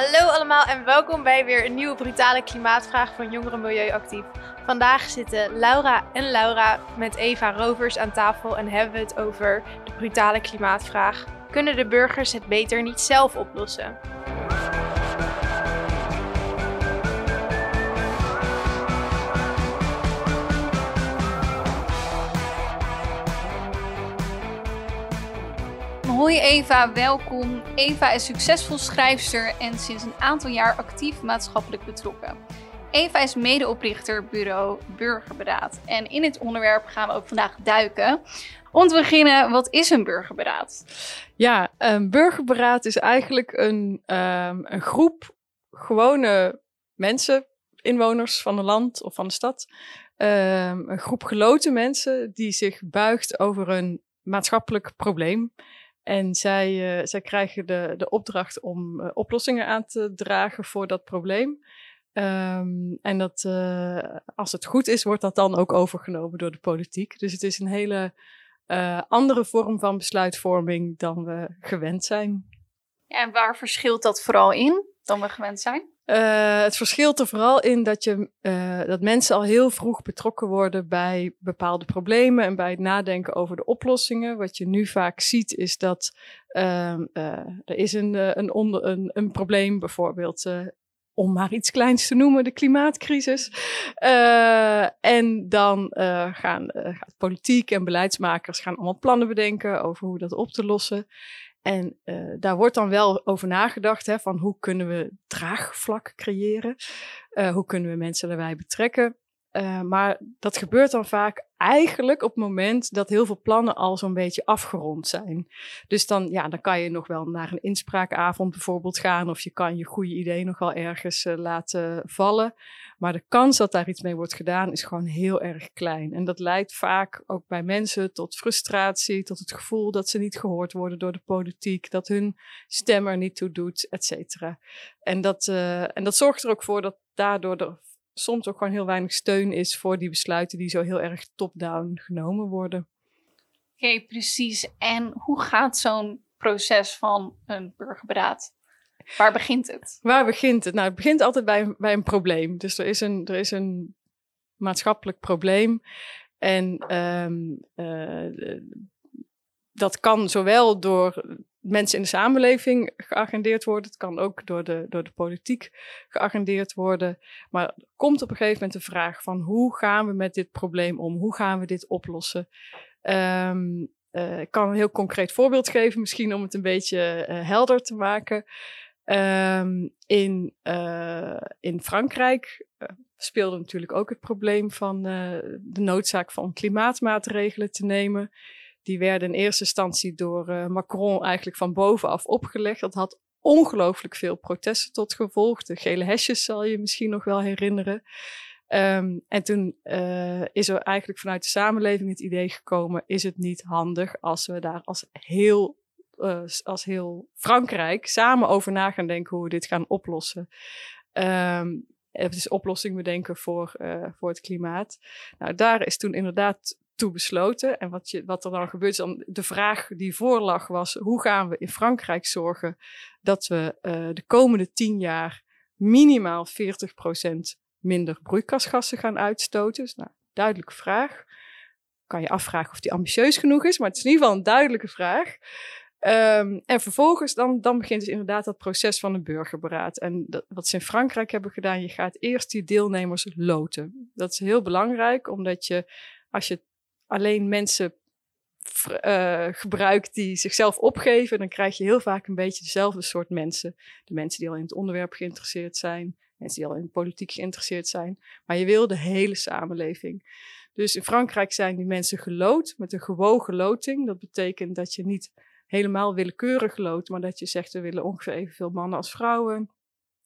Hallo allemaal en welkom bij weer een nieuwe brutale klimaatvraag van Jongeren Milieuactief. Vandaag zitten Laura en Laura met Eva Rovers aan tafel en hebben we het over de brutale klimaatvraag. Kunnen de burgers het beter niet zelf oplossen? Hoi Eva, welkom. Eva is succesvol schrijfster en sinds een aantal jaar actief maatschappelijk betrokken. Eva is medeoprichter bureau Burgerberaad. En in dit onderwerp gaan we ook vandaag duiken. Om te beginnen, wat is een burgerberaad? Ja, een burgerberaad is eigenlijk een, um, een groep gewone mensen, inwoners van een land of van de stad. Um, een groep geloten mensen die zich buigt over een maatschappelijk probleem. En zij, uh, zij krijgen de, de opdracht om uh, oplossingen aan te dragen voor dat probleem. Um, en dat, uh, als het goed is, wordt dat dan ook overgenomen door de politiek. Dus het is een hele andere vorm van besluitvorming dan we gewend zijn. En waar verschilt dat vooral in dan we gewend zijn? Uh, het verschilt er vooral in dat, je, uh, dat mensen al heel vroeg betrokken worden bij bepaalde problemen en bij het nadenken over de oplossingen. Wat je nu vaak ziet is dat uh, er is een, een, onder, een, een probleem, bijvoorbeeld om maar iets kleins te noemen, de klimaatcrisis. En dan gaan politiek en beleidsmakers gaan allemaal plannen bedenken over hoe dat op te lossen. En uh, daar wordt dan wel over nagedacht, hè, van hoe kunnen we draagvlak creëren? Uh, hoe kunnen we mensen erbij betrekken? Uh, maar dat gebeurt dan vaak eigenlijk op het moment dat heel veel plannen al zo'n beetje afgerond zijn. Dus dan, ja, dan kan je nog wel naar een inspraakavond bijvoorbeeld gaan, of je kan je goede idee nog wel ergens uh, laten vallen. Maar de kans dat daar iets mee wordt gedaan is gewoon heel erg klein. En dat leidt vaak ook bij mensen tot frustratie, tot het gevoel dat ze niet gehoord worden door de politiek, dat hun stem er niet toe doet, et cetera. En dat, uh, en dat zorgt er ook voor dat daardoor er soms ook gewoon heel weinig steun is voor die besluiten die zo heel erg top-down genomen worden. Oké, okay, precies. En hoe gaat zo'n proces van een burgerberaad? Waar begint het? Waar begint het? Nou, het begint altijd bij, bij een probleem. Dus er is een, er is een maatschappelijk probleem. En um, uh, dat kan zowel door mensen in de samenleving geagendeerd worden. Het kan ook door de, door de politiek geagendeerd worden. Maar er komt op een gegeven moment de vraag van hoe gaan we met dit probleem om? Hoe gaan we dit oplossen? Um, uh, ik kan een heel concreet voorbeeld geven, misschien om het een beetje uh, helder te maken. Um, in, uh, in Frankrijk speelde natuurlijk ook het probleem van de noodzaak van klimaatmaatregelen te nemen. Die werden in eerste instantie door uh, Macron eigenlijk van bovenaf opgelegd. Dat had ongelooflijk veel protesten tot gevolg. De gele hesjes zal je misschien nog wel herinneren. Um, en toen uh, is er eigenlijk vanuit de samenleving het idee gekomen: is het niet handig als we daar als heel, uh, als heel Frankrijk samen over na gaan denken hoe we dit gaan oplossen? Um, het is oplossing bedenken voor, voor het klimaat. Nou, daar is toen inderdaad toe besloten. En wat, je, wat er dan gebeurt, is dan de vraag die voorlag was: hoe gaan we in Frankrijk zorgen dat we uh, de komende tien jaar minimaal 40% minder broeikasgassen gaan uitstoten? Dus, nou, duidelijke vraag. Kan je afvragen of die ambitieus genoeg is, maar het is in ieder geval een duidelijke vraag. Um, en vervolgens dan, dan begint dus inderdaad dat proces van een burgerberaad. En wat ze in Frankrijk hebben gedaan, je gaat eerst die deelnemers loten. Dat is heel belangrijk, omdat je als je alleen mensen uh, gebruikt die zichzelf opgeven, dan krijg je heel vaak een beetje dezelfde soort mensen. De mensen die al in het onderwerp geïnteresseerd zijn, mensen die al in politiek geïnteresseerd zijn. Maar je wil de hele samenleving. Dus in Frankrijk zijn die mensen gelood met een gewogen loting. Dat betekent dat je niet helemaal willekeurig lood, maar dat je zegt we willen ongeveer evenveel mannen als vrouwen.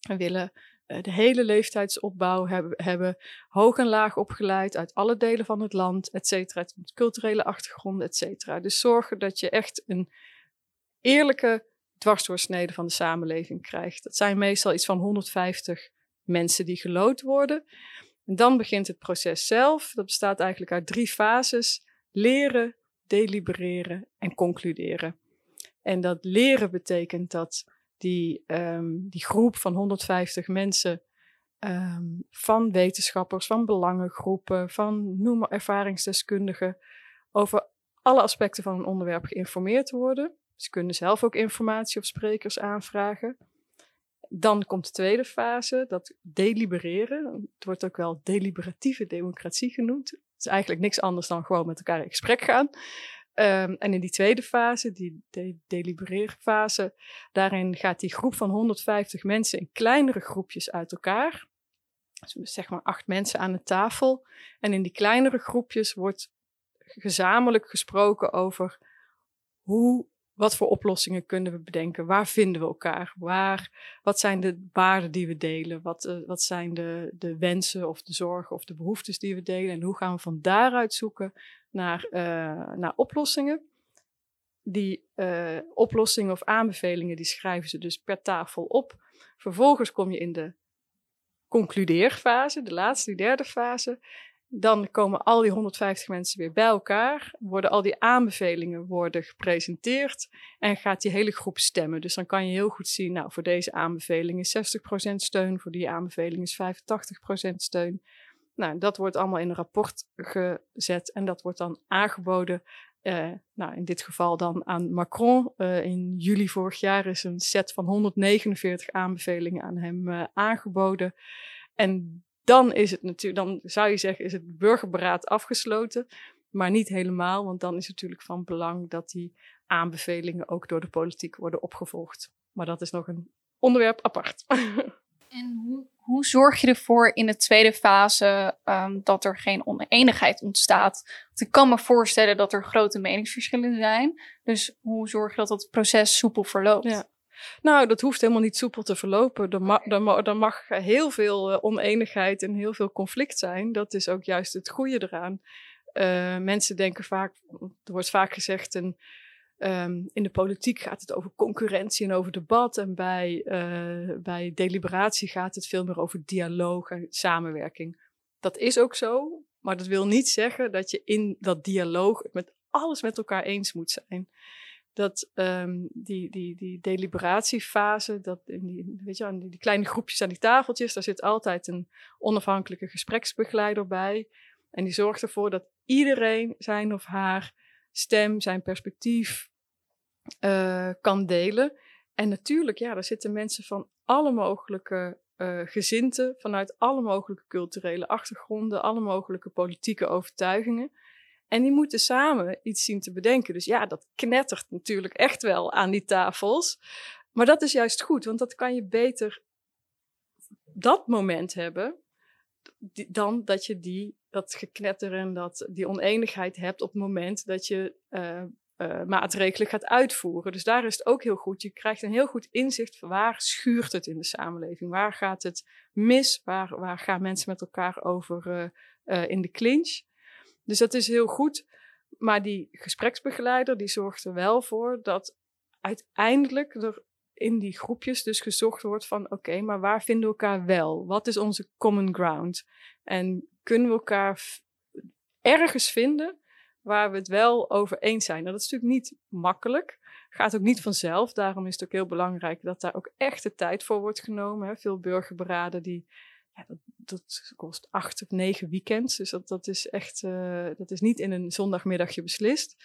We willen de hele leeftijdsopbouw hebben, hebben, hoog en laag opgeleid uit alle delen van het land, et cetera, met culturele achtergronden, et cetera. Dus zorgen dat je echt een eerlijke dwarsdoorsnede van de samenleving krijgt. Dat zijn meestal iets van 150 mensen die gelood worden. En dan begint het proces zelf. Dat bestaat eigenlijk uit drie fases: leren, delibereren en concluderen. En dat leren betekent dat die, ehm, die groep van 150 mensen ehm, van wetenschappers, van belangengroepen, van noem maar ervaringsdeskundigen, over alle aspecten van een onderwerp geïnformeerd worden. Ze kunnen zelf ook informatie of sprekers aanvragen. Dan komt de tweede fase, dat delibereren. Het wordt ook wel deliberatieve democratie genoemd. Het is eigenlijk niks anders dan gewoon met elkaar in gesprek gaan. Um, en in die tweede fase, die de delibereerfase, daarin gaat die groep van 150 mensen in kleinere groepjes uit elkaar. Dus zeg maar acht mensen aan de tafel. En in die kleinere groepjes wordt gezamenlijk gesproken over hoe wat voor oplossingen kunnen we bedenken? Waar vinden we elkaar? Waar, wat zijn de waarden die we delen? Wat, uh, wat zijn de, de wensen of de zorgen of de behoeftes die we delen? En hoe gaan we van daaruit zoeken naar, uh, naar oplossingen? Die uh, oplossingen of aanbevelingen, die schrijven ze dus per tafel op. Vervolgens kom je in de concludeerfase, de laatste, die derde fase. Dan komen al die 150 mensen weer bij elkaar, worden al die aanbevelingen worden gepresenteerd en gaat die hele groep stemmen. Dus dan kan je heel goed zien, nou voor deze aanbeveling is 60% steun, voor die aanbeveling is 85% steun. Nou, dat wordt allemaal in een rapport gezet en dat wordt dan aangeboden. Uh, nou, in dit geval dan aan Macron. Uh, in juli vorig jaar is een set van 149 aanbevelingen aan hem uh, aangeboden. En dan is het natuurlijk, dan zou je zeggen, is het burgerberaad afgesloten. Maar niet helemaal, want dan is het natuurlijk van belang dat die aanbevelingen ook door de politiek worden opgevolgd. Maar dat is nog een onderwerp apart. En hoe, hoe zorg je ervoor in de tweede fase um, dat er geen oneenigheid ontstaat? Want ik kan me voorstellen dat er grote meningsverschillen zijn. Dus hoe zorg je dat het proces soepel verloopt? Ja. Nou, dat hoeft helemaal niet soepel te verlopen. Er, er, er mag heel veel uh, oneenigheid en heel veel conflict zijn. Dat is ook juist het goede eraan. Uh, mensen denken vaak, er wordt vaak gezegd, um, in de politiek gaat het over concurrentie en over debat. En bij, uh, bij deliberatie gaat het veel meer over dialoog en samenwerking. Dat is ook zo, maar dat wil niet zeggen dat je in dat dialoog met alles met elkaar eens moet zijn dat um, die, die, die deliberatiefase, dat in die, weet je, die, die kleine groepjes aan die tafeltjes, daar zit altijd een onafhankelijke gespreksbegeleider bij. En die zorgt ervoor dat iedereen zijn of haar stem, zijn perspectief uh, kan delen. En natuurlijk, ja, daar zitten mensen van alle mogelijke uh, gezinten, vanuit alle mogelijke culturele achtergronden, alle mogelijke politieke overtuigingen. En die moeten samen iets zien te bedenken. Dus ja, dat knettert natuurlijk echt wel aan die tafels. Maar dat is juist goed, want dat kan je beter dat moment hebben dan dat je die, dat geknetter en dat, die oneenigheid hebt op het moment dat je uh, maatregelen gaat uitvoeren. Dus daar is het ook heel goed. Je krijgt een heel goed inzicht van waar schuurt het in de samenleving? Waar gaat het mis? Waar, waar gaan mensen met elkaar over uh, in de clinch? Dus dat is heel goed. Maar die gespreksbegeleider die zorgt er wel voor dat uiteindelijk er in die groepjes dus gezocht wordt van oké, maar waar vinden we elkaar wel? Wat is onze common ground? En kunnen we elkaar ergens vinden waar we het wel over eens zijn? Nou, dat is natuurlijk niet makkelijk. Gaat ook niet vanzelf. Daarom is het ook heel belangrijk dat daar ook echt de tijd voor wordt genomen. Hè. Veel burgerberaden die ja, dat, kost acht of negen weekends. Dus dat, is echt, uh, dat is niet in een zondagmiddagje beslist.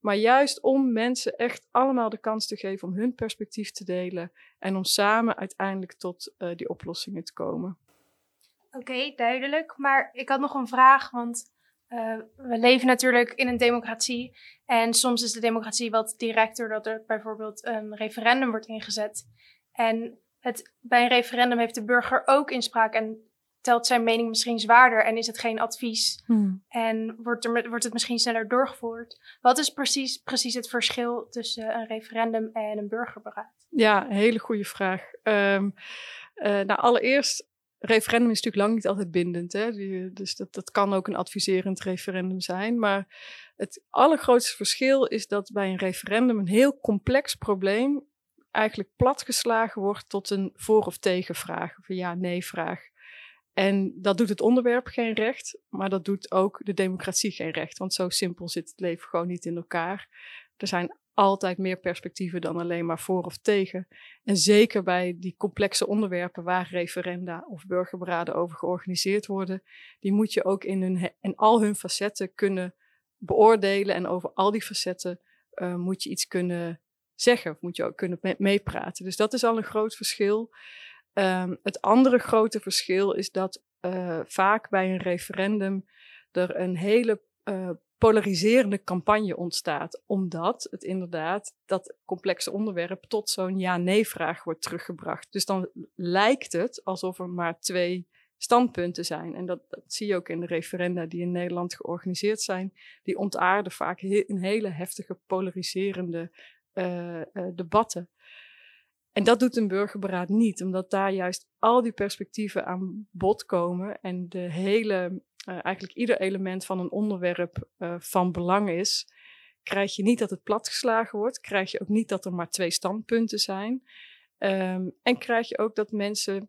Maar juist om mensen echt allemaal de kans te geven om hun perspectief te delen en om samen uiteindelijk tot uh, die oplossingen te komen. Oké, duidelijk. Maar ik had nog een vraag, want uh, we leven natuurlijk in een democratie. En soms is de democratie wat directer dat er bijvoorbeeld een referendum wordt ingezet. En het, bij een referendum heeft de burger ook inspraak en telt zijn mening misschien zwaarder en is het geen advies hmm. en wordt, er, wordt het misschien sneller doorgevoerd. Wat is precies, precies het verschil tussen een referendum en een burgerberaad? Ja, een hele goede vraag. Um, uh, nou, allereerst, referendum is natuurlijk lang niet altijd bindend. Hè? dus dat, dat kan ook een adviserend referendum zijn. Maar het allergrootste verschil is dat bij een referendum een heel complex probleem eigenlijk platgeslagen wordt tot een voor- of tegenvraag, of een ja-nee-vraag. En dat doet het onderwerp geen recht, maar dat doet ook de democratie geen recht. Want zo simpel zit het leven gewoon niet in elkaar. Er zijn altijd meer perspectieven dan alleen maar voor of tegen. En zeker bij die complexe onderwerpen waar referenda of burgerberaden over georganiseerd worden, die moet je ook in, hun, in al hun facetten kunnen beoordelen. En over al die facetten uh, moet je iets kunnen zeggen, of moet je ook kunnen meepraten. Dus dat is al een groot verschil. Um, het andere grote verschil is dat uh, vaak bij een referendum er een hele uh, polariserende campagne ontstaat. Omdat het inderdaad dat complexe onderwerp tot zo'n ja-nee-vraag wordt teruggebracht. Dus dan lijkt het alsof er maar twee standpunten zijn. En dat, dat, zie je ook in de referenda die in Nederland georganiseerd zijn. Die ontaarden vaak een hele heftige polariserende uh, uh, debatten. En dat doet een burgerberaad niet, omdat daar juist al die perspectieven aan bod komen en de hele uh, eigenlijk ieder element van een onderwerp van belang is, krijg je niet dat het platgeslagen wordt, krijg je ook niet dat er maar twee standpunten zijn. Um, en krijg je ook dat mensen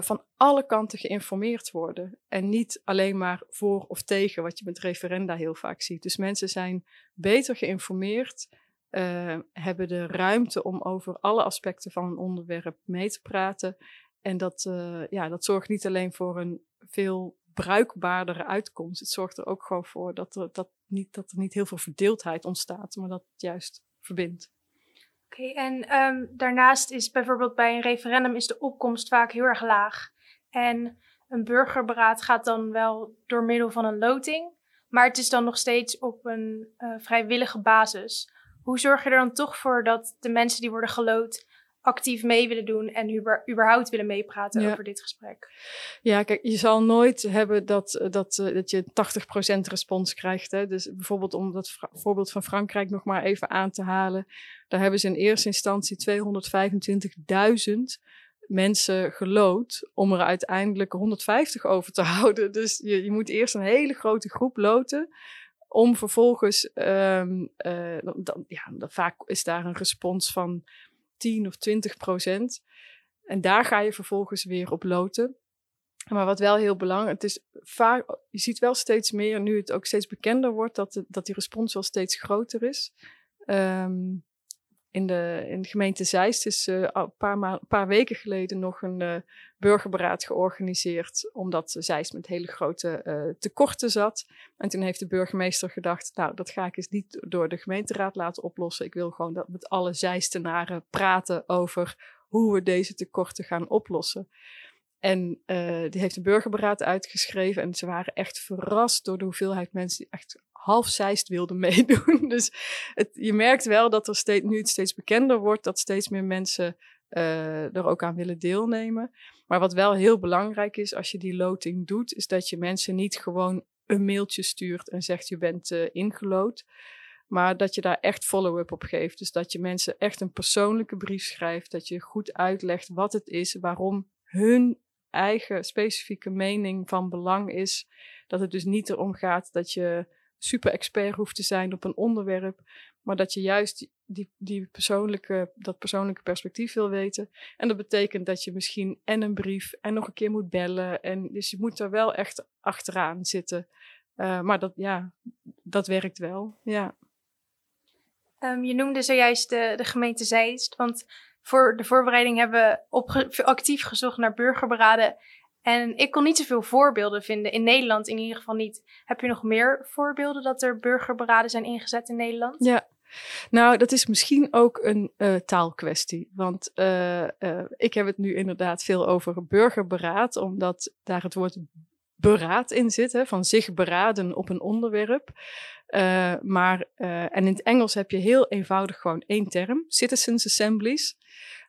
van alle kanten geïnformeerd worden. En niet alleen maar voor of tegen, wat je met referenda heel vaak ziet. Dus mensen zijn beter geïnformeerd, uh, hebben de ruimte om over alle aspecten van een onderwerp mee te praten. En dat, uh, ja, dat zorgt niet alleen voor een veel bruikbaardere uitkomst. Het zorgt er ook gewoon voor dat er, dat niet, dat er niet heel veel verdeeldheid ontstaat, maar dat het juist verbindt. Oké, en um, daarnaast is bijvoorbeeld bij een referendum is de opkomst vaak heel erg laag. En een burgerberaad gaat dan wel door middel van een loting, maar het is dan nog steeds op een uh, vrijwillige basis. Hoe zorg je er dan toch voor dat de mensen die worden geloot actief mee willen doen en überhaupt willen meepraten ja. over dit gesprek. Ja, kijk, je zal nooit hebben dat, eh, dat, uh, dat je 80% respons krijgt. Hè? Dus bijvoorbeeld om dat voorbeeld van Frankrijk nog maar even aan te halen. Daar hebben ze in eerste instantie 225.000 mensen gelood om er uiteindelijk 150 over te houden. Dus je, je moet eerst een hele grote groep loten om vervolgens, um, uh, dan, ja, dan vaak is daar een respons van 10 of 20 procent. En daar ga je vervolgens weer op loten. Maar wat wel heel belangrijk het is, vaak, je ziet wel steeds meer, nu het ook steeds bekender wordt, dat, dat die respons wel steeds groter is. Um, in, de, in gemeente Zeist is uh, een paar, paar weken geleden nog een uh, burgerberaad georganiseerd, omdat Zeist met hele grote uh, tekorten zat. En toen heeft de burgemeester gedacht, nou, dat ga ik eens niet door de gemeenteraad laten oplossen. Ik wil gewoon dat met alle Zeistenaren praten over hoe we deze tekorten gaan oplossen. En die heeft de burgerberaad uitgeschreven. En ze waren echt verrast door de hoeveelheid mensen die echt half zeist wilden meedoen. Dus je merkt wel dat er steeds, nu het steeds bekender wordt, dat steeds meer mensen uh, er ook aan willen deelnemen. Maar wat wel heel belangrijk is als je die loting doet, is dat je mensen niet gewoon een mailtje stuurt en zegt je bent uh, ingelood. Maar dat je daar echt follow-up op geeft. Dus dat je mensen echt een persoonlijke brief schrijft. Dat je goed uitlegt wat het is, waarom hun eigen specifieke mening van belang is. Dat het dus niet erom gaat dat je super expert hoeft te zijn op een onderwerp, maar dat je juist die, die persoonlijke, dat persoonlijke perspectief wil weten. En dat betekent dat je misschien en een brief en nog een keer moet bellen. En dus je moet er wel echt achteraan zitten. Uh, maar dat, ja, dat werkt wel. Ja. Um, je noemde zojuist de, de gemeente Zeist, want voor de voorbereiding hebben we actief gezocht naar burgerberaden en ik kon niet zoveel voorbeelden vinden, in Nederland in ieder geval niet. Heb je nog meer voorbeelden dat er burgerberaden zijn ingezet in Nederland? Ja, nou, dat is misschien ook een uh, taalkwestie. Want uh, uh, ik heb het nu inderdaad veel over burgerberaad, omdat daar het woord beraad in zit, hè, van zich beraden op een onderwerp. maar, en in het Engels heb je heel eenvoudig gewoon één term, citizens assemblies.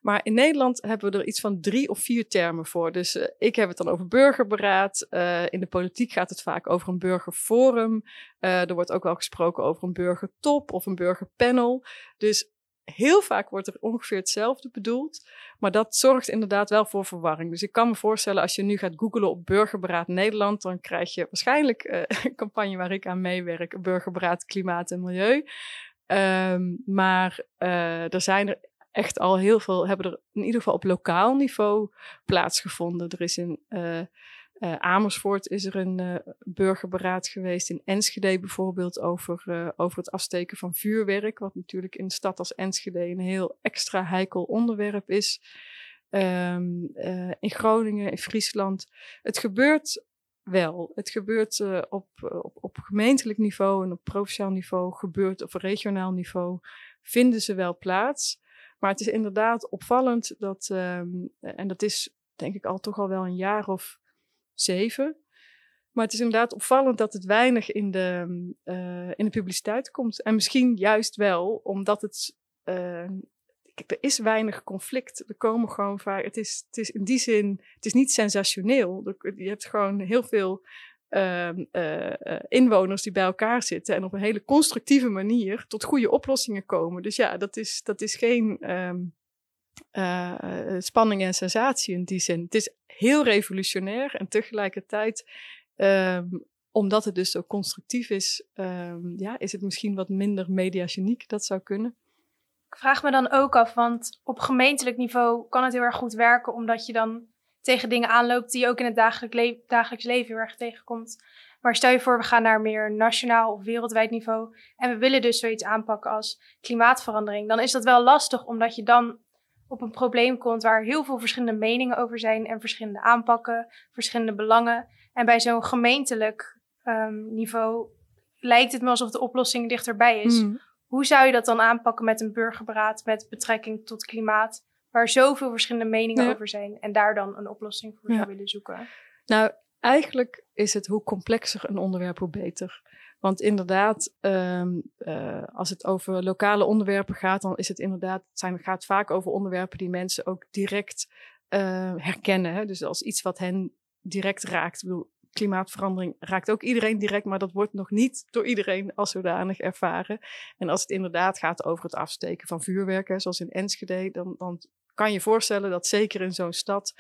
Maar in Nederland hebben we er iets van drie of vier termen voor. Dus uh, ik heb het dan over burgerberaad. Uh, in de politiek gaat het vaak over een burgerforum. Uh, er wordt ook wel gesproken over een burgertop of een burgerpanel. Dus heel vaak wordt er ongeveer hetzelfde bedoeld. Maar dat zorgt inderdaad wel voor verwarring. Dus ik kan me voorstellen, als je nu gaat googlen op Burgerberaad Nederland, dan krijg je waarschijnlijk een campagne waar ik aan meewerk: Burgerberaad Klimaat en Milieu. Um, maar er zijn er echt al heel veel, hebben er in ieder geval op lokaal niveau plaatsgevonden. Er is in uh, Uh, Amersfoort is er een uh, burgerberaad geweest. In Enschede bijvoorbeeld over, over het afsteken van vuurwerk. Wat natuurlijk in een stad als Enschede een heel extra heikel onderwerp is. Um, in Groningen, in Friesland. Het gebeurt wel. Het gebeurt op, op, op gemeentelijk niveau en op provinciaal niveau. Gebeurt op regionaal niveau. Vinden ze wel plaats. Maar het is inderdaad opvallend dat, um, en dat is denk ik al toch al wel een jaar of zeven. Maar het is inderdaad opvallend dat het weinig in de, uh, in de publiciteit komt. En misschien juist wel, omdat het. Uh, er is weinig conflict. Er komen gewoon vaak. Het is, het is in die zin. Het is niet sensationeel. Je hebt gewoon heel veel uh, inwoners die bij elkaar zitten. En op een hele constructieve manier tot goede oplossingen komen. Dus ja, dat is, dat is geen. Ehm, uh, spanning en sensatie in die zin. Het is heel revolutionair en tegelijkertijd, um, omdat het dus zo constructief is, ja, is het misschien wat minder mediageniek. Dat zou kunnen. Ik vraag me dan ook af, want op gemeentelijk niveau kan het heel erg goed werken, omdat je dan tegen dingen aanloopt die je ook in het dagelijk le dagelijks leven heel erg tegenkomt. Maar stel je voor, we gaan naar meer nationaal of wereldwijd niveau en we willen dus zoiets aanpakken als klimaatverandering. Dan is dat wel lastig, omdat je dan op een probleem komt waar heel veel verschillende meningen over zijn en verschillende aanpakken, verschillende belangen. En bij zo'n gemeentelijk um, niveau lijkt het me alsof de oplossing dichterbij is. Mm. Hoe zou je dat dan aanpakken met een burgerberaad met betrekking tot klimaat, waar zoveel verschillende meningen over zijn en daar dan een oplossing voor zou willen zoeken? Nou, eigenlijk is het hoe complexer een onderwerp, hoe beter. Want inderdaad, um, uh, als het over lokale onderwerpen gaat, dan is het inderdaad, het zijn, gaat vaak over onderwerpen die mensen ook direct uh, herkennen. Hè? Dus als iets wat hen direct raakt. Ik bedoel, klimaatverandering raakt ook iedereen direct, maar dat wordt nog niet door iedereen als zodanig ervaren. En als het inderdaad gaat over het afsteken van vuurwerken, zoals in Enschede, dan, dan kan je voorstellen dat zeker in zo'n stad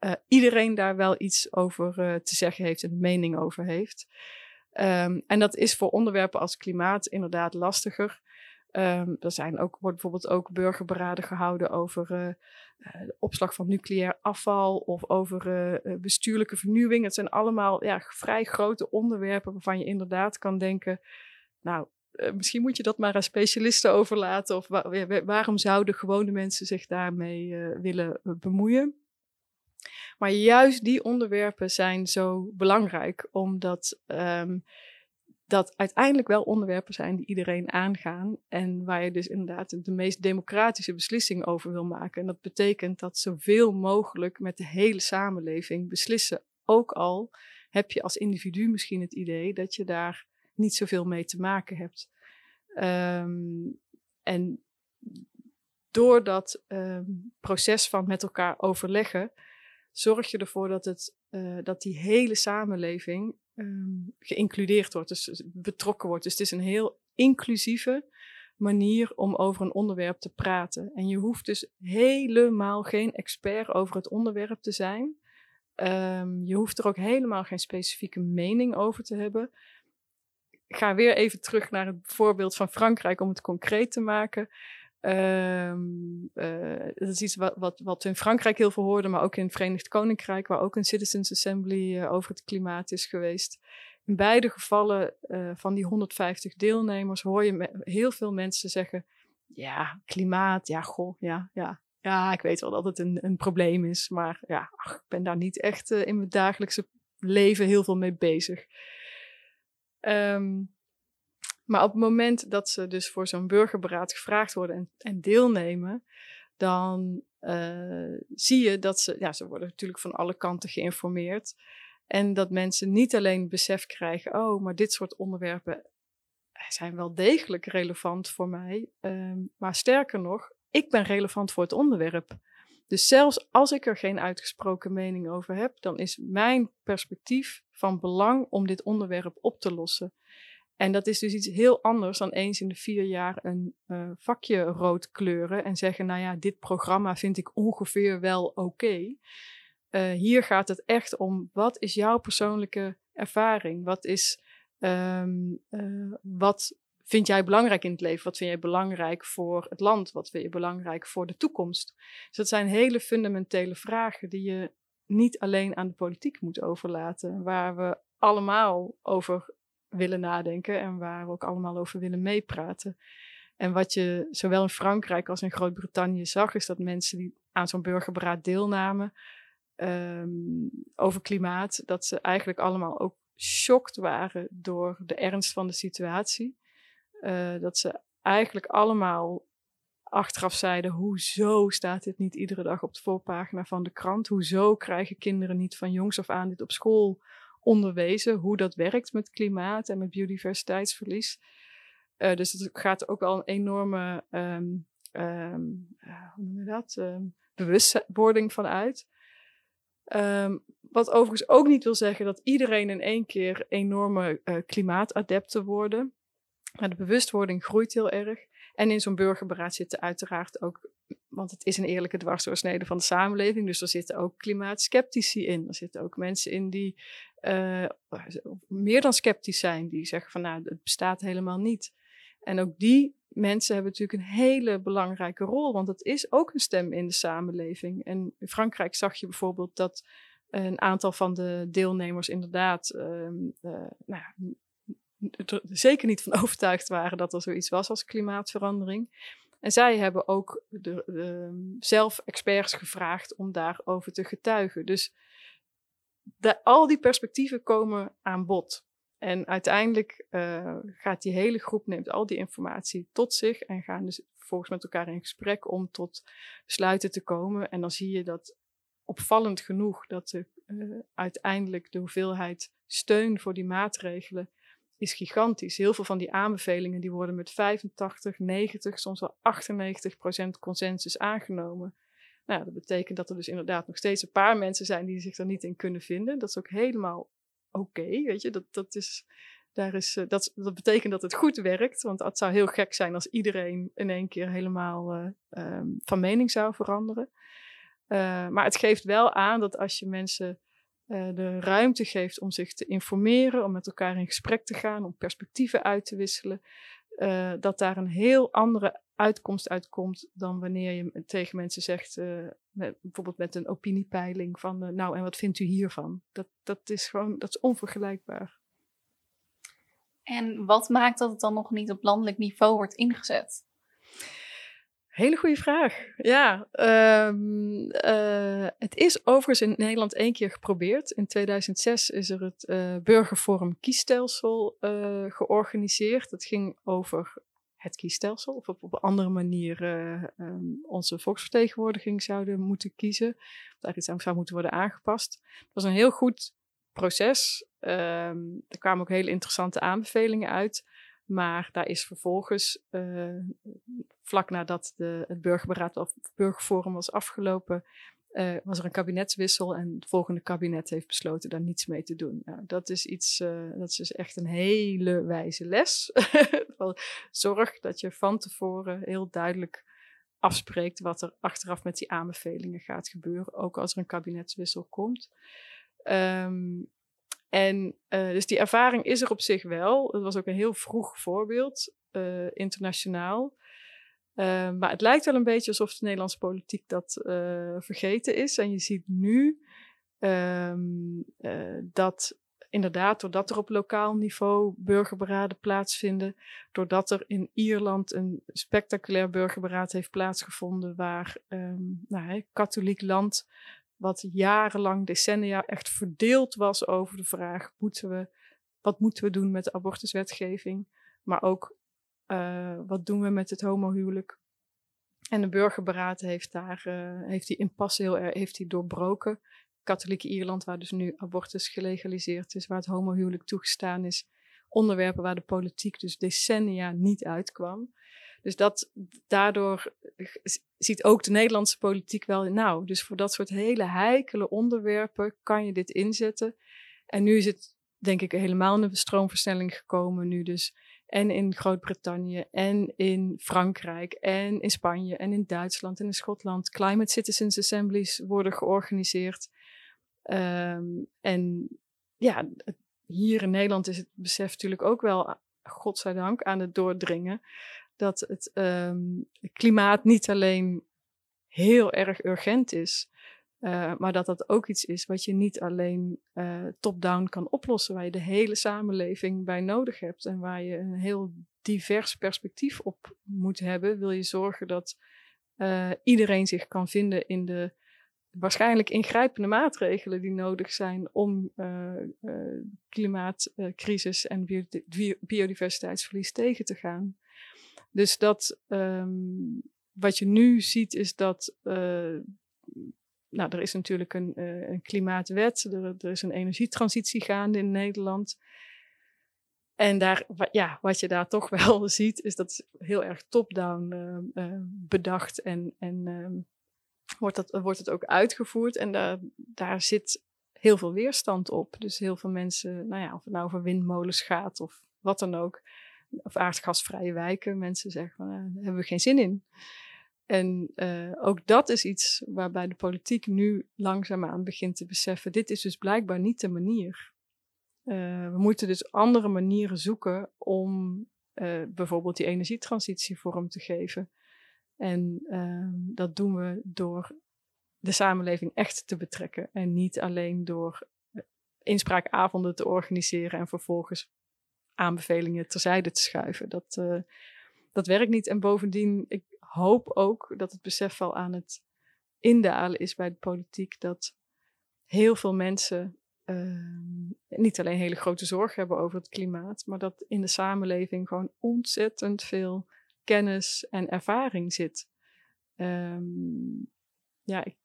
uh, iedereen daar wel iets over uh, te zeggen heeft en een mening over heeft. Um, en dat is voor onderwerpen als klimaat inderdaad lastiger. Um, er zijn ook, wordt bijvoorbeeld ook burgerberaden gehouden over uh, de opslag van nucleair afval of over bestuurlijke vernieuwing. Het zijn allemaal ja, vrij grote onderwerpen waarvan je inderdaad kan denken, nou, uh, misschien moet je dat maar aan specialisten overlaten of wa waarom zouden gewone mensen zich daarmee willen bemoeien. Maar juist die onderwerpen zijn zo belangrijk, omdat um, dat uiteindelijk wel onderwerpen zijn die iedereen aangaan. En waar je dus inderdaad de meest democratische beslissing over wil maken. En dat betekent dat zoveel mogelijk met de hele samenleving beslissen. Ook al heb je als individu misschien het idee dat je daar niet zoveel mee te maken hebt. Um, en door dat um, proces van met elkaar overleggen, zorg je ervoor dat, het, uh, dat die hele samenleving um, geïncludeerd wordt, dus betrokken wordt. Dus het is een heel inclusieve manier om over een onderwerp te praten. En je hoeft dus helemaal geen expert over het onderwerp te zijn. Je hoeft er ook helemaal geen specifieke mening over te hebben. Ga weer even terug naar het voorbeeld van Frankrijk om het concreet te maken. Um, uh, dat is iets wat, wat, in Frankrijk heel veel hoorden, maar ook in het Verenigd Koninkrijk, waar ook een Citizens Assembly uh, over het klimaat is geweest. In beide gevallen uh, van die 150 deelnemers hoor je heel veel mensen zeggen: Ja, klimaat, ja, goh, ja, ja. Ja, ik weet wel dat het een, een probleem is, maar ja, ach, ik ben daar niet echt in mijn dagelijkse leven heel veel mee bezig. Um, maar op het moment dat ze dus voor zo'n burgerberaad gevraagd worden en, en deelnemen, dan uh, zie je dat ze, ja, ze worden natuurlijk van alle kanten geïnformeerd. En dat mensen niet alleen besef krijgen, oh, maar dit soort onderwerpen zijn wel degelijk relevant voor mij. Um, maar sterker nog, ik ben relevant voor het onderwerp. Dus zelfs als ik er geen uitgesproken mening over heb, dan is mijn perspectief van belang om dit onderwerp op te lossen. En dat is dus iets heel anders dan eens in de vier jaar een uh, vakje rood kleuren en zeggen, nou ja, dit programma vind ik ongeveer wel oké. Uh, hier gaat het echt om, wat is jouw persoonlijke ervaring? Wat is, um, uh, wat vind jij belangrijk in het leven? Wat vind jij belangrijk voor het land? Wat vind je belangrijk voor de toekomst? Dus dat zijn hele fundamentele vragen die je niet alleen aan de politiek moet overlaten. Waar we allemaal over willen nadenken en waar we ook allemaal over willen meepraten. En wat je zowel in Frankrijk als in Groot-Brittannië zag, is dat mensen die aan zo'n burgerberaad deelnamen um, over klimaat, dat ze eigenlijk allemaal ook shocked waren door de ernst van de situatie. Uh, dat ze eigenlijk allemaal achteraf zeiden: hoezo staat dit niet iedere dag op de voorpagina van de krant? Hoezo krijgen kinderen niet van jongs af aan dit op school onderwezen? Hoe dat werkt met klimaat en met biodiversiteitsverlies. Uh, dus het gaat ook wel een enorme, um, um, hoe dat, um, bewustwording van uit. wat overigens ook niet wil zeggen dat iedereen in één keer enorme uh, klimaatadepten worden. Maar de bewustwording groeit heel erg. En in zo'n burgerberaad zitten uiteraard ook, want het is een eerlijke dwarsdoorsnede van de samenleving, dus er zitten ook klimaatskeptici in. Er zitten ook mensen in die uh, meer dan sceptisch zijn, die zeggen van nou, het bestaat helemaal niet. En ook die mensen hebben natuurlijk een hele belangrijke rol, want het is ook een stem in de samenleving. En in Frankrijk zag je bijvoorbeeld dat een aantal van de deelnemers inderdaad uh, uh, nou, er zeker niet van overtuigd waren dat er zoiets was als klimaatverandering. En zij hebben ook de, zelf experts gevraagd om daarover te getuigen. Dus al die perspectieven komen aan bod. En uiteindelijk uh, gaat die hele groep, neemt al die informatie tot zich en gaan dus volgens met elkaar in gesprek om tot besluiten te komen. En dan zie je dat opvallend genoeg dat de, uh, uiteindelijk de hoeveelheid steun voor die maatregelen is gigantisch. Heel veel van die aanbevelingen die worden met 85, 90, soms wel 98 procent consensus aangenomen. Nou, dat betekent dat er dus inderdaad nog steeds een paar mensen zijn die zich er niet in kunnen vinden. Dat is ook helemaal oké, weet je. Dat, dat, is, daar is, uh, dat, dat betekent dat het goed werkt, want het zou heel gek zijn als iedereen in één keer helemaal uh, um, van mening zou veranderen. Uh, maar het geeft wel aan dat als je mensen uh, de ruimte geeft om zich te informeren, om met elkaar in gesprek te gaan, om perspectieven uit te wisselen, uh, dat daar een heel andere uitkomst uitkomt dan wanneer je tegen mensen zegt, met, bijvoorbeeld met een opiniepeiling van, nou en wat vindt u hiervan? Dat, dat is gewoon, dat is onvergelijkbaar. En wat maakt dat het dan nog niet op landelijk niveau wordt ingezet? Hele goede vraag. Ja, um, uh, het is overigens in Nederland één keer geprobeerd. In 2006 is er het uh, Burgerforum Kiesstelsel uh, georganiseerd. Dat ging over het kiesstelsel, of op, een andere manier um, onze volksvertegenwoordiging zouden moeten kiezen. Daar iets aan zou moeten worden aangepast. Het was een heel goed proces. Um, er kwamen ook hele interessante aanbevelingen uit. Maar daar is vervolgens, uh, vlak nadat de, het burgerberaad of burgerforum was afgelopen, uh, was er een kabinetswissel en het volgende kabinet heeft besloten daar niets mee te doen. Nou, dat is iets, uh, dat is dus echt een hele wijze les. Zorg dat je van tevoren heel duidelijk afspreekt wat er achteraf met die aanbevelingen gaat gebeuren, ook als er een kabinetswissel komt. Um, en uh, dus die ervaring is er op zich wel. Het was ook een heel vroeg voorbeeld, uh, internationaal. Uh, maar het lijkt wel een beetje alsof de Nederlandse politiek dat vergeten is. En je ziet nu um, dat inderdaad, doordat er op lokaal niveau burgerberaden plaatsvinden, doordat er in Ierland een spectaculair burgerberaad heeft plaatsgevonden, waar um, nou, katholiek land wat jarenlang, decennia echt verdeeld was over de vraag: moeten we, wat moeten we doen met de abortuswetgeving? Maar ook uh, wat doen we met het homohuwelijk? En de burgerberaad heeft daar uh, heeft die impasse heel erg heeft die doorbroken. Katholieke Ierland, waar dus nu abortus gelegaliseerd is, waar het homohuwelijk toegestaan is. Onderwerpen waar de politiek dus decennia niet uitkwam. Dus dat, daardoor ziet ook de Nederlandse politiek wel, nou, dus voor dat soort hele heikele onderwerpen kan je dit inzetten. En nu is het, denk ik, helemaal in de stroomversnelling gekomen. Nu dus en in Groot-Brittannië en in Frankrijk en in Spanje en in Duitsland en in Schotland. Climate Citizens Assemblies worden georganiseerd. Um, en ja, hier in Nederland is het besef natuurlijk ook wel, godzijdank, aan het doordringen dat het um, klimaat niet alleen heel erg urgent is, Uh, maar dat dat ook iets is wat je niet alleen uh, top-down kan oplossen, waar je de hele samenleving bij nodig hebt en waar je een heel divers perspectief op moet hebben, wil je zorgen dat uh, iedereen zich kan vinden in de waarschijnlijk ingrijpende maatregelen die nodig zijn om klimaatcrisis en biodiversiteitsverlies tegen te gaan. Dus dat um, wat je nu ziet is dat nou, er is natuurlijk een, een klimaatwet, er, is een energietransitie gaande in Nederland. En daar, ja, wat je daar toch wel ziet, is dat heel erg top-down bedacht en, en ehm, wordt, dat, wordt het ook uitgevoerd. En daar, daar zit heel veel weerstand op. Dus heel veel mensen, nou ja, of het nou over windmolens gaat of wat dan ook, of aardgasvrije wijken, mensen zeggen van, daar hebben we geen zin in. En uh, ook dat is iets waarbij de politiek nu langzaamaan begint te beseffen. Dit is dus blijkbaar niet de manier. Uh, we moeten dus andere manieren zoeken om bijvoorbeeld die energietransitie vorm te geven. En ehm, dat doen we door de samenleving echt te betrekken. En niet alleen door inspraakavonden te organiseren en vervolgens aanbevelingen terzijde te schuiven. Dat, dat werkt niet. En bovendien, ik hoop ook dat het besef al aan het indalen is bij de politiek dat heel veel mensen uh, niet alleen hele grote zorgen hebben over het klimaat, maar dat in de samenleving gewoon ontzettend veel kennis en ervaring zit. Um, ja, ik,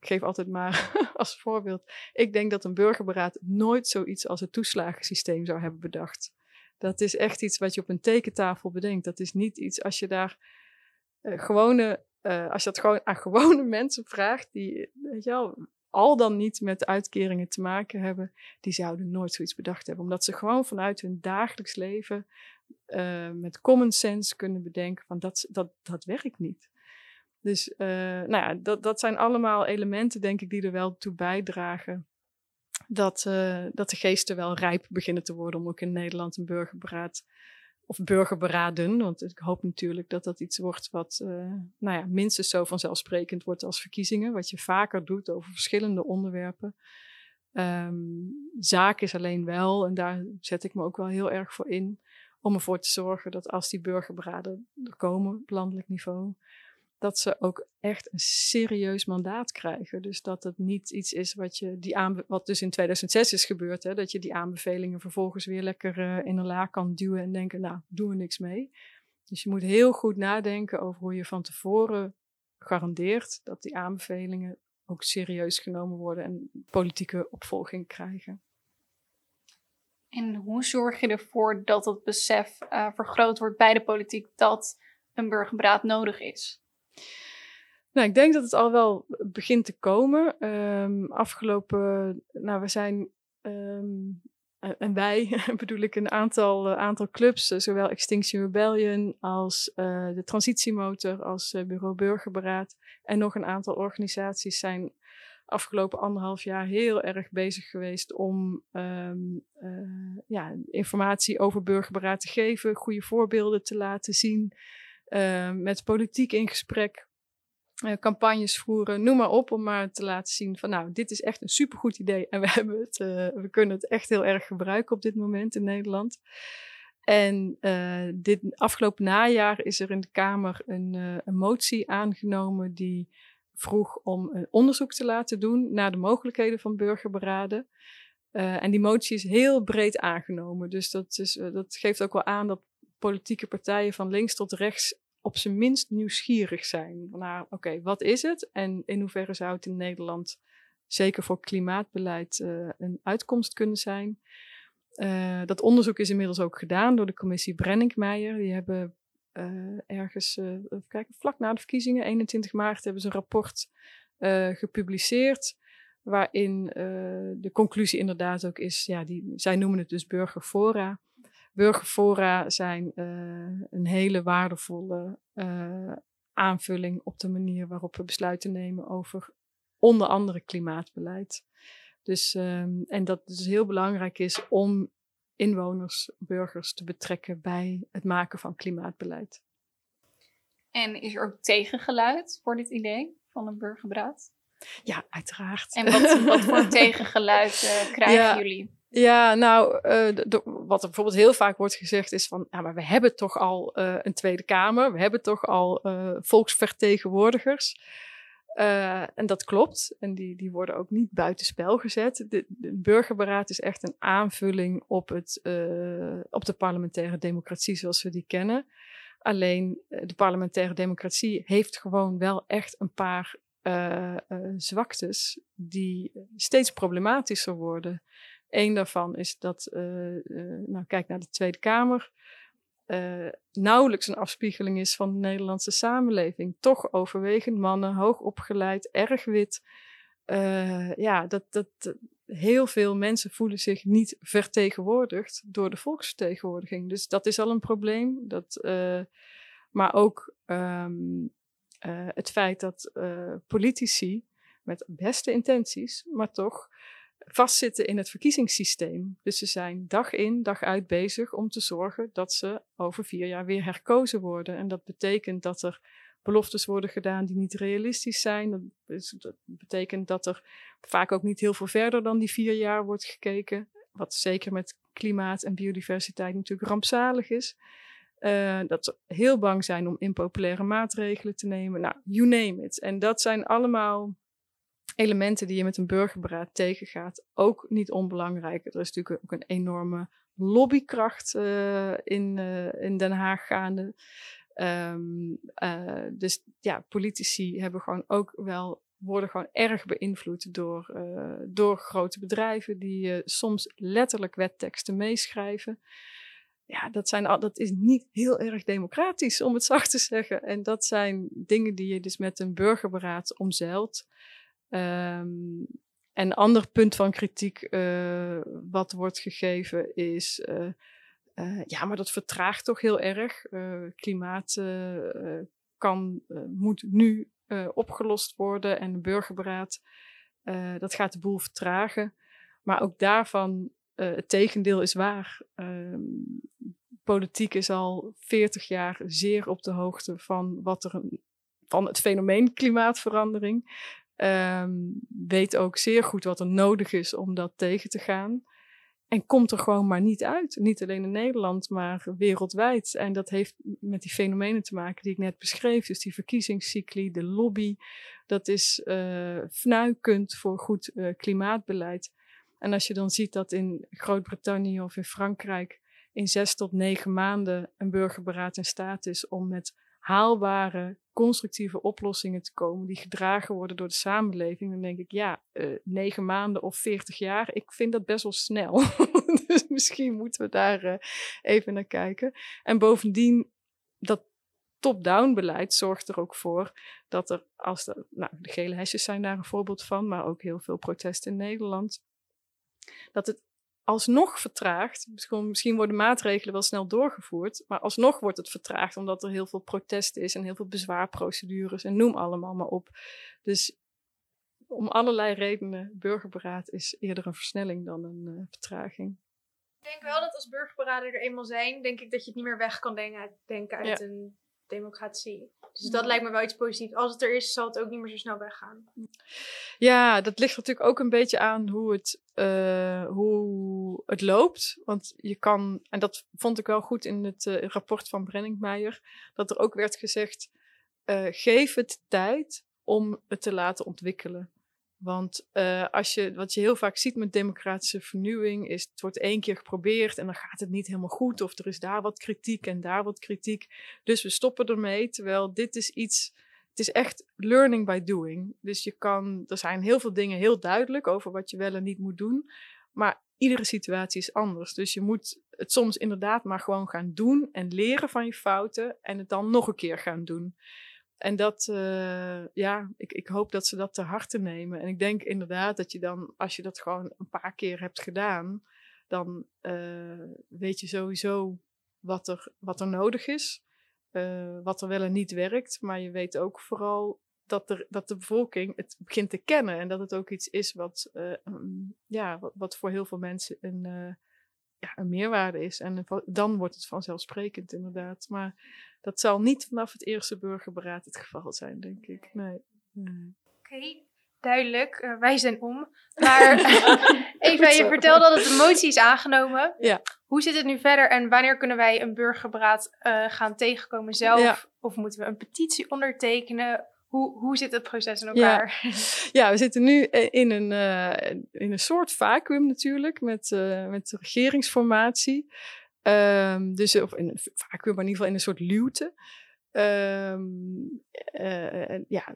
geef altijd maar als voorbeeld. Ik denk dat een burgerberaad nooit zoiets als het toeslagensysteem zou hebben bedacht. Dat is echt iets wat je op een tekentafel bedenkt. Dat is niet iets als je daar uh, gewone, uh, als je dat gewoon aan gewone mensen vraagt, die weet je wel, al dan niet met uitkeringen te maken hebben, die zouden nooit zoiets bedacht hebben. Omdat ze gewoon vanuit hun dagelijks leven uh, met common sense kunnen bedenken van dat, dat, dat werkt niet. Dus nou ja, dat, dat zijn allemaal elementen, denk ik, die er wel toe bijdragen dat, uh, dat de geesten wel rijp beginnen te worden om ook in Nederland een burgerberaad of burgerberaden. Want ik hoop natuurlijk dat dat iets wordt wat uh, nou ja, minstens zo vanzelfsprekend wordt als verkiezingen. Wat je vaker doet over verschillende onderwerpen. Um, zaak is alleen wel, en daar zet ik me ook wel heel erg voor in, om ervoor te zorgen dat als die burgerberaden er komen op landelijk niveau, dat ze ook echt een serieus mandaat krijgen. Dus dat het niet iets is wat je die aan, wat dus in 2006 is gebeurd, hè, dat je die aanbevelingen vervolgens weer lekker uh, in een la kan duwen en denken, nou, doen we niks mee. Dus je moet heel goed nadenken over hoe je van tevoren garandeert dat die aanbevelingen ook serieus genomen worden en politieke opvolging krijgen. En hoe zorg je ervoor dat het besef uh, vergroot wordt bij de politiek dat een burgerberaad nodig is? Nou, ik denk dat het al wel begint te komen. Um, afgelopen, nou, we zijn, um, en wij bedoel ik een aantal, uh, aantal clubs, uh, zowel Extinction Rebellion als uh, de Transitiemotor, als Bureau Burgerberaad en nog een aantal organisaties zijn afgelopen anderhalf jaar heel erg bezig geweest om um, ja, informatie over burgerberaad te geven, goede voorbeelden te laten zien. Uh, met politiek in gesprek, uh, campagnes voeren, noem maar op, om maar te laten zien van nou, dit is echt een supergoed idee en we, hebben het, uh, we kunnen het echt heel erg gebruiken op dit moment in Nederland. En dit afgelopen najaar is er in de Kamer een, een motie aangenomen die vroeg om een onderzoek te laten doen naar de mogelijkheden van burgerberaden. En die motie is heel breed aangenomen. Dus dat, is, dat geeft ook wel aan dat politieke partijen van links tot rechts op zijn minst nieuwsgierig zijn. Nou, oké, wat is het en in hoeverre zou het in Nederland zeker voor klimaatbeleid uh, een uitkomst kunnen zijn? Uh, dat onderzoek is inmiddels ook gedaan door de commissie Brenninkmeijer. Die hebben uh, ergens, even vlak na de verkiezingen, 21 maart, hebben ze een rapport gepubliceerd. Waarin de conclusie inderdaad ook is, ja, die, zij noemen het dus burgerfora burgerfora zijn uh, een hele waardevolle uh, aanvulling op de manier waarop we besluiten nemen over onder andere klimaatbeleid. Dus, um, en dat het dus heel belangrijk is om inwoners, burgers te betrekken bij het maken van klimaatbeleid. En is er ook tegengeluid voor dit idee van een burgerberaad? Ja, uiteraard. En wat, wat voor tegengeluid krijgen jullie? Ja, nou, wat er bijvoorbeeld heel vaak wordt gezegd is van, ja, maar we hebben toch al een Tweede Kamer, we hebben toch al volksvertegenwoordigers. Uh, en dat klopt. En die, die worden ook niet buitenspel gezet. De, burgerberaad is echt een aanvulling op, het, op de parlementaire democratie zoals we die kennen. Alleen de parlementaire democratie heeft gewoon wel echt een paar zwaktes die steeds problematischer worden. Eén daarvan is dat, nou kijk naar de Tweede Kamer uh, nauwelijks een afspiegeling is van de Nederlandse samenleving. Toch overwegend mannen, hoog opgeleid, erg wit. Ja, dat, dat, heel veel mensen voelen zich niet vertegenwoordigd door de volksvertegenwoordiging. Dus dat is al een probleem. Dat, maar ook um, het feit dat politici met beste intenties, maar toch vastzitten in het verkiezingssysteem. Dus ze zijn dag in, dag uit bezig om te zorgen dat ze over vier jaar weer herkozen worden. En dat betekent dat er beloftes worden gedaan die niet realistisch zijn. Dat, betekent dat er vaak ook niet heel veel verder dan die vier jaar wordt gekeken. Wat zeker met klimaat en biodiversiteit natuurlijk rampzalig is. Uh, dat ze heel bang zijn om impopulaire maatregelen te nemen. Nou, you name it. En dat zijn allemaal elementen die je met een burgerberaad tegengaat, ook niet onbelangrijk. Er is natuurlijk ook een enorme lobbykracht uh, in, uh, in Den Haag gaande. Um, uh, dus ja, politici hebben gewoon ook wel, worden gewoon erg beïnvloed door, door grote bedrijven die soms letterlijk wetteksten meeschrijven. Ja, dat, zijn, dat is niet heel erg democratisch, om het zacht te zeggen. En dat zijn dingen die je dus met een burgerberaad omzeilt. Um, en een ander punt van kritiek uh, wat wordt gegeven is, uh, uh, ja, maar dat vertraagt toch heel erg. klimaat kan, moet nu opgelost worden en de burgerberaad, dat gaat de boel vertragen. Maar ook daarvan, het tegendeel is waar. Ehm, politiek is al 40 jaar zeer op de hoogte van wat er van het fenomeen klimaatverandering. Um, weet ook zeer goed wat er nodig is om dat tegen te gaan. En komt er gewoon maar niet uit. Niet alleen in Nederland, maar wereldwijd. En dat heeft met die fenomenen te maken die ik net beschreef. Dus die verkiezingscycli, de lobby. Dat is uh, fnuikend voor goed uh, klimaatbeleid. En als je dan ziet dat in Groot-Brittannië of in Frankrijk in zes tot negen maanden een burgerberaad in staat is om met haalbare, constructieve oplossingen te komen die gedragen worden door de samenleving, dan denk ik, ja, uh, negen maanden of veertig jaar, ik vind dat best wel snel. dus misschien moeten we daar uh, even naar kijken. En bovendien, dat top-down beleid zorgt er ook voor dat er, als de, nou, de gele hesjes zijn daar een voorbeeld van, maar ook heel veel protesten in Nederland, dat het alsnog vertraagd. Misschien worden maatregelen wel snel doorgevoerd, maar alsnog wordt het vertraagd omdat er heel veel protest is en heel veel bezwaarprocedures en noem allemaal maar op. Dus om allerlei redenen, burgerberaad is eerder een versnelling dan een uh, vertraging. Ik denk wel dat als burgerberaden er eenmaal zijn, denk ik dat je het niet meer weg kan denken, denken uit een democratie. Dus dat lijkt me wel iets positiefs. Als het er is, zal het ook niet meer zo snel weggaan. Ja, dat ligt natuurlijk ook een beetje aan hoe het, uh, hoe het loopt. Want je kan, en dat vond ik wel goed in het uh, rapport van Brenningmeijer, dat er ook werd gezegd: uh, geef het tijd om het te laten ontwikkelen. Want uh, als je, wat je heel vaak ziet met democratische vernieuwing, is het wordt één keer geprobeerd en dan gaat het niet helemaal goed. Of er is daar wat kritiek en daar wat kritiek. Dus we stoppen ermee. Terwijl dit is iets, het is echt learning by doing. Dus je kan, er zijn heel veel dingen heel duidelijk over wat je wel en niet moet doen. Maar iedere situatie is anders. Dus je moet het soms inderdaad maar gewoon gaan doen en leren van je fouten en het dan nog een keer gaan doen. En dat, uh, ja, ik, ik hoop dat ze dat te harte nemen. En ik denk inderdaad dat je dan, als je dat gewoon een paar keer hebt gedaan, dan uh, weet je sowieso wat er, wat er nodig is, uh, wat er wel en niet werkt. Maar je weet ook vooral dat, er, dat de bevolking het begint te kennen en dat het ook iets is wat, um, ja, wat, wat, voor heel veel mensen een, ja, een meerwaarde is. En dan wordt het vanzelfsprekend inderdaad. Maar dat zal niet vanaf het eerste burgerberaad het geval zijn, denk ik. Nee. Oké. duidelijk. Eh, wij zijn om. Maar Eva, je vertelde dat de motie is aangenomen. Ja. Hoe zit het nu verder en wanneer kunnen wij een burgerberaad eh, gaan tegenkomen zelf? Ja. Of moeten we een petitie ondertekenen? Hoe, hoe zit het proces in elkaar? Ja, we zitten nu eh, in een, eh, in een soort vacuüm natuurlijk met, eh, met de regeringsformatie. Ehm, dus, of in een vacuüm, maar in ieder geval in een soort luwte. Ehm, eh, ja,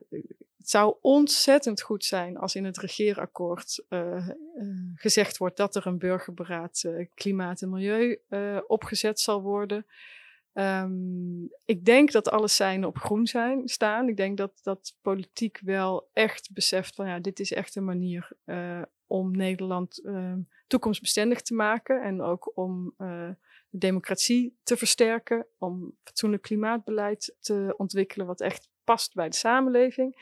het zou ontzettend goed zijn als in het regeerakkoord gezegd wordt dat er een burgerberaad klimaat en milieu opgezet zal worden. Ehm, ik denk dat alle seinen op groen zijn, staan. Ik denk dat, dat politiek wel echt beseft van ja, dit is echt een manier eh, om Nederland ehm, toekomstbestendig te maken. En ook om eh, de democratie te versterken. Om fatsoenlijk klimaatbeleid te ontwikkelen wat echt past bij de samenleving.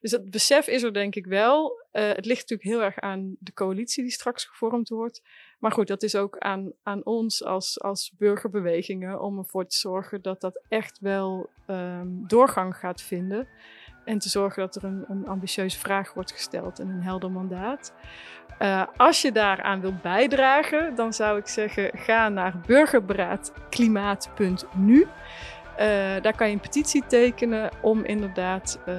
Dus dat besef is er denk ik wel. Eh, het ligt natuurlijk heel erg aan de coalitie die straks gevormd wordt. Maar goed, dat is ook aan, aan ons als, als burgerbewegingen om ervoor te zorgen dat dat echt wel ehm, doorgang gaat vinden. En te zorgen dat er een, een ambitieuze vraag wordt gesteld en een helder mandaat. Eh, als je daaraan wilt bijdragen, dan zou ik zeggen: ga naar burgerberaadklimaat.nu. Eh, daar kan je een petitie tekenen om inderdaad eh,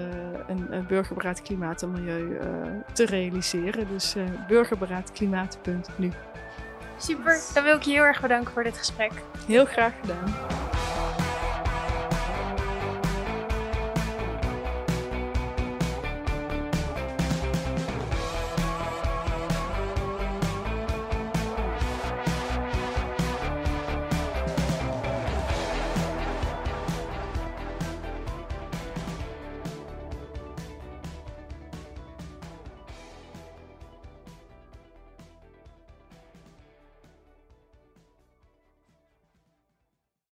een, een burgerberaad klimaat en milieu eh, te realiseren. Dus burgerberaadklimaat.nu. Super, dan wil ik je heel erg bedanken voor dit gesprek. Heel graag gedaan.